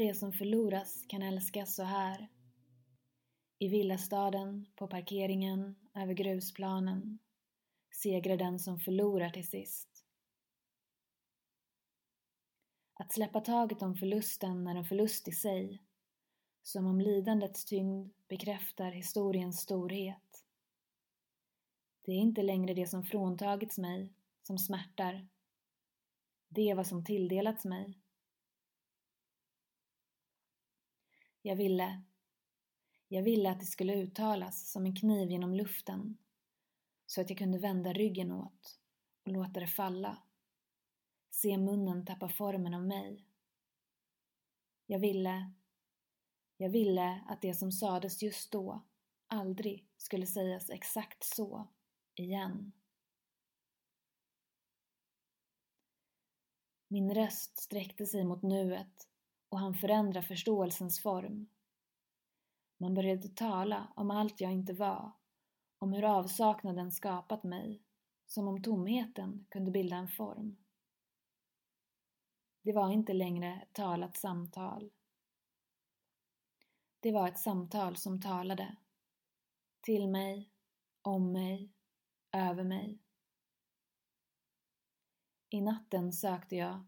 det som förloras kan älskas så här. I villastaden, på parkeringen, över grusplanen segrar den som förlorar till sist. Att släppa taget om förlusten är en förlust i sig, som om lidandets tyngd bekräftar historiens storhet. Det är inte längre det som fråntagits mig som smärtar. Det är vad som tilldelats mig. Jag ville, jag ville att det skulle uttalas som en kniv genom luften så att jag kunde vända ryggen åt och låta det falla. Se munnen tappa formen av mig. Jag ville, jag ville att det som sades just då aldrig skulle sägas exakt så igen. Min röst sträckte sig mot nuet och han förändra förståelsens form. Man började tala om allt jag inte var, om hur avsaknaden skapat mig, som om tomheten kunde bilda en form. Det var inte längre ett talat samtal. Det var ett samtal som talade. Till mig, om mig, över mig. I natten sökte jag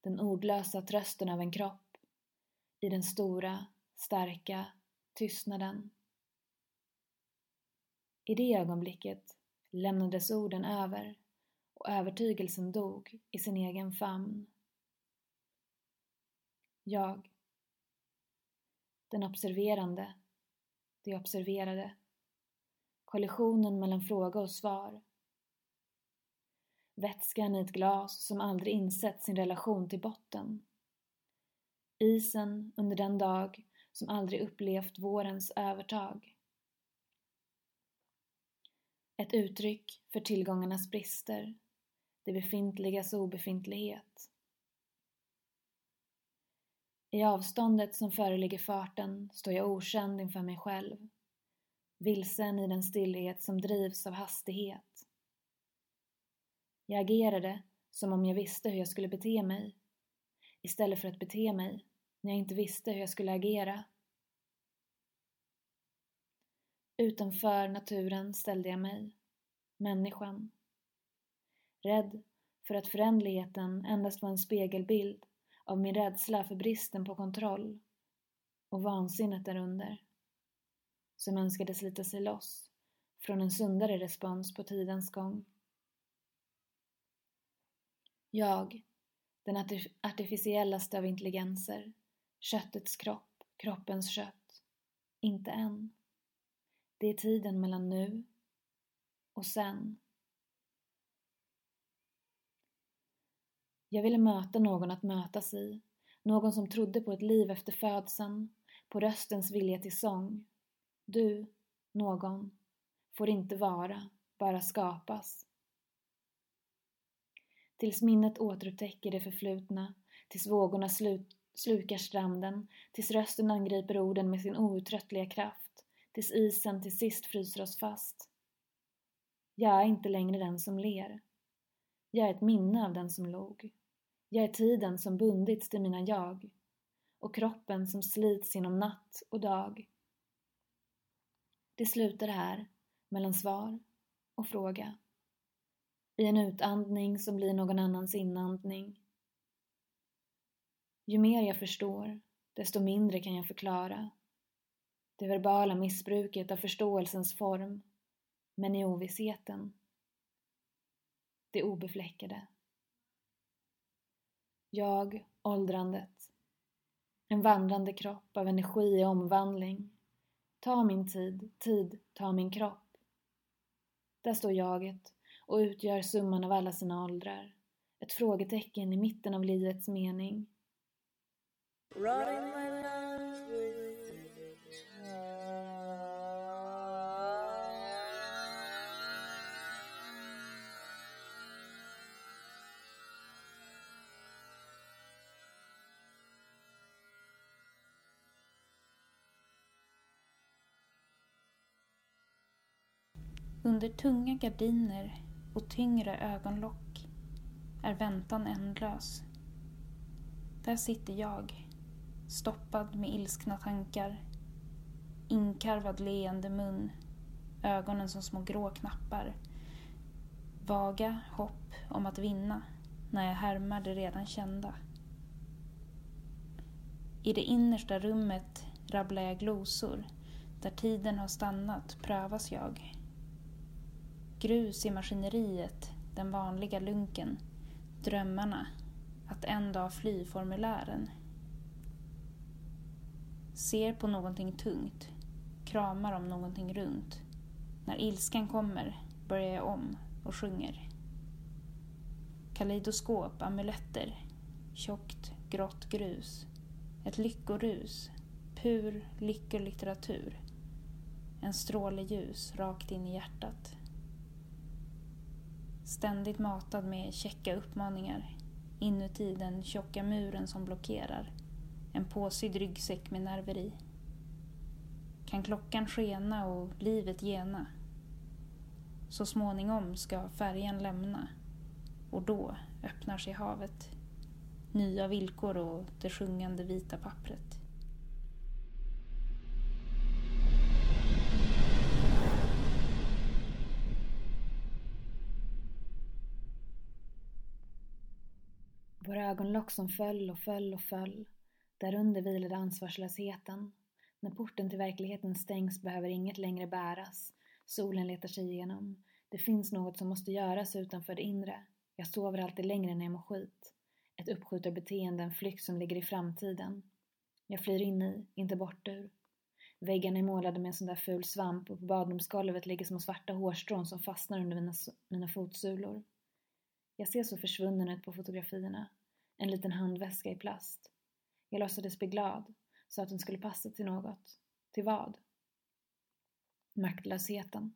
den ordlösa trösten av en kropp i den stora, starka tystnaden. I det ögonblicket lämnades orden över och övertygelsen dog i sin egen famn. Jag. Den observerande. Det observerade. Kollisionen mellan fråga och svar. Vätskan i ett glas som aldrig insett sin relation till botten. Isen under den dag som aldrig upplevt vårens övertag. Ett uttryck för tillgångarnas brister, det befintligas obefintlighet. I avståndet som föreligger farten står jag okänd inför mig själv, vilsen i den stillhet som drivs av hastighet. Jag agerade som om jag visste hur jag skulle bete mig, istället för att bete mig när jag inte visste hur jag skulle agera. Utanför naturen ställde jag mig, människan. Rädd för att förändligheten endast var en spegelbild av min rädsla för bristen på kontroll och vansinnet därunder, som önskade slita sig loss från en sundare respons på tidens gång. Jag, den artificiellaste av intelligenser, Köttets kropp, kroppens kött. Inte än. Det är tiden mellan nu och sen. Jag ville möta någon att mötas i, någon som trodde på ett liv efter födseln, på röstens vilja till sång. Du, någon, får inte vara, bara skapas. Tills minnet återupptäcker det förflutna, tills vågorna slut slukar stranden, tills rösten angriper orden med sin outtröttliga kraft, tills isen till sist fryser oss fast. Jag är inte längre den som ler. Jag är ett minne av den som log. Jag är tiden som bundits till mina jag och kroppen som slits genom natt och dag. Det slutar här, mellan svar och fråga. I en utandning som blir någon annans inandning ju mer jag förstår, desto mindre kan jag förklara. Det verbala missbruket av förståelsens form, men i ovissheten. Det obefläckade. Jag, åldrandet. En vandrande kropp av energi i omvandling. Ta min tid, tid, ta min kropp. Där står jaget och utgör summan av alla sina åldrar. Ett frågetecken i mitten av livets mening Running my life Under tunga gardiner och tyngre ögonlock är väntan ändlös. Där sitter jag Stoppad med ilskna tankar. Inkarvad leende mun. Ögonen som små grå knappar. Vaga hopp om att vinna när jag härmar det redan kända. I det innersta rummet rabblar jag glosor. Där tiden har stannat prövas jag. Grus i maskineriet, den vanliga lunken. Drömmarna, att en dag fly formulären. Ser på någonting tungt, kramar om någonting runt. När ilskan kommer börjar jag om och sjunger. Kaleidoskop, amuletter, tjockt, grått grus. Ett lyckorus, pur lyckolitteratur. En stråle ljus rakt in i hjärtat. Ständigt matad med käcka uppmaningar. Inuti den tjocka muren som blockerar. En påsydd ryggsäck med nerver i. Kan klockan skena och livet gena. Så småningom ska färjan lämna och då öppnar sig havet. Nya villkor och det sjungande vita pappret. Våra ögonlock som föll och föll och föll. Därunder vilade ansvarslösheten. När porten till verkligheten stängs behöver inget längre bäras. Solen letar sig igenom. Det finns något som måste göras utanför det inre. Jag sover alltid längre när jag mår skit. Ett uppskjutarbeteende, en flykt som ligger i framtiden. Jag flyr in i, inte bort ur. Väggarna är målade med en sån där ful svamp och på badrumsgolvet ligger små svarta hårstrån som fastnar under mina, mina fotsulor. Jag ser så försvunnen ut på fotografierna. En liten handväska i plast. Jag låtsades bli glad, så att den skulle passa till något. Till vad? Maktlösheten.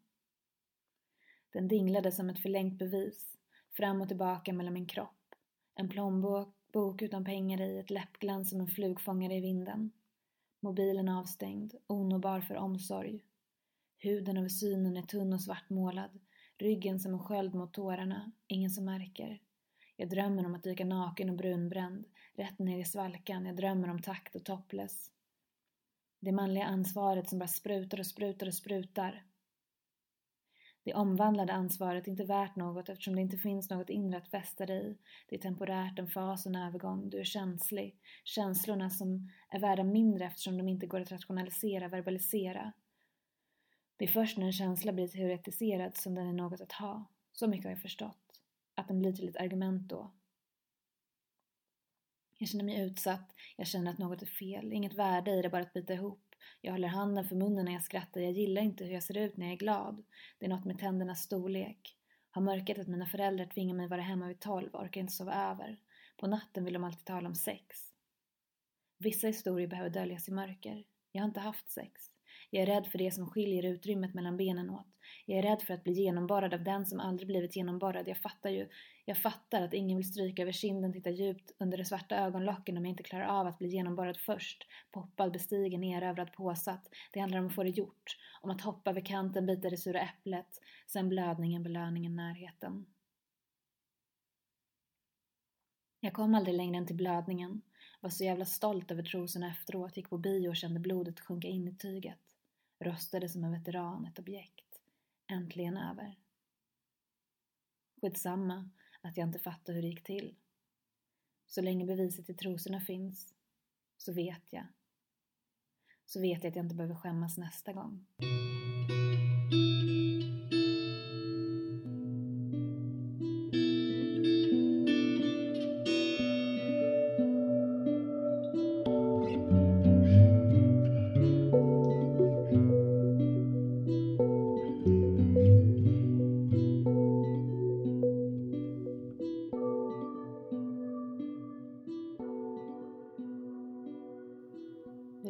Den dinglade som ett förlängt bevis, fram och tillbaka mellan min kropp. En plånbok bok utan pengar i, ett läppglans som en flugfångare i vinden. Mobilen avstängd, onåbar för omsorg. Huden över synen är tunn och svartmålad, ryggen som en sköld mot tårarna, ingen som märker. Jag drömmer om att dyka naken och brunbränd, rätt ner i svalkan, jag drömmer om takt och topless. Det manliga ansvaret som bara sprutar och sprutar och sprutar. Det omvandlade ansvaret är inte värt något eftersom det inte finns något inre att fästa dig i. Det är temporärt, en fas och en övergång. Du är känslig. Känslorna som är värda mindre eftersom de inte går att rationalisera, verbalisera. Det är först när en känsla blir teoretiserad som den är något att ha. Så mycket har jag förstått. Att den blir till ett argument då. Jag känner mig utsatt. Jag känner att något är fel. Inget värde i det, bara att bita ihop. Jag håller handen för munnen när jag skrattar. Jag gillar inte hur jag ser ut när jag är glad. Det är något med tändernas storlek. Har mörkat att mina föräldrar tvingar mig vara hemma vid tolv, orkar inte sova över. På natten vill de alltid tala om sex. Vissa historier behöver döljas i mörker. Jag har inte haft sex. Jag är rädd för det som skiljer utrymmet mellan benen åt. Jag är rädd för att bli genomborrad av den som aldrig blivit genomborrad. Jag fattar ju, jag fattar att ingen vill stryka över kinden, titta djupt under de svarta ögonlocken om jag inte klarar av att bli genomborrad först. Poppad, bestigen, erövrad, påsatt. Det handlar om att få det gjort. Om att hoppa över kanten, bita det sura äpplet. Sen blödningen, belöningen, närheten. Jag kom aldrig längre än till blödningen. Var så jävla stolt över trosorna efteråt, gick på bio och kände blodet sjunka in i tyget. Rostade som en veteran, ett objekt. Äntligen över. Skitsamma att jag inte fattar hur det gick till. Så länge beviset i trosorna finns, så vet jag. Så vet jag att jag inte behöver skämmas nästa gång.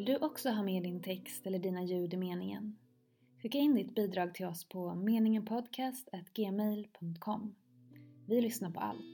Vill du också ha med din text eller dina ljud i meningen? Skicka in ditt bidrag till oss på meningenpodcast.gmail.com Vi lyssnar på allt.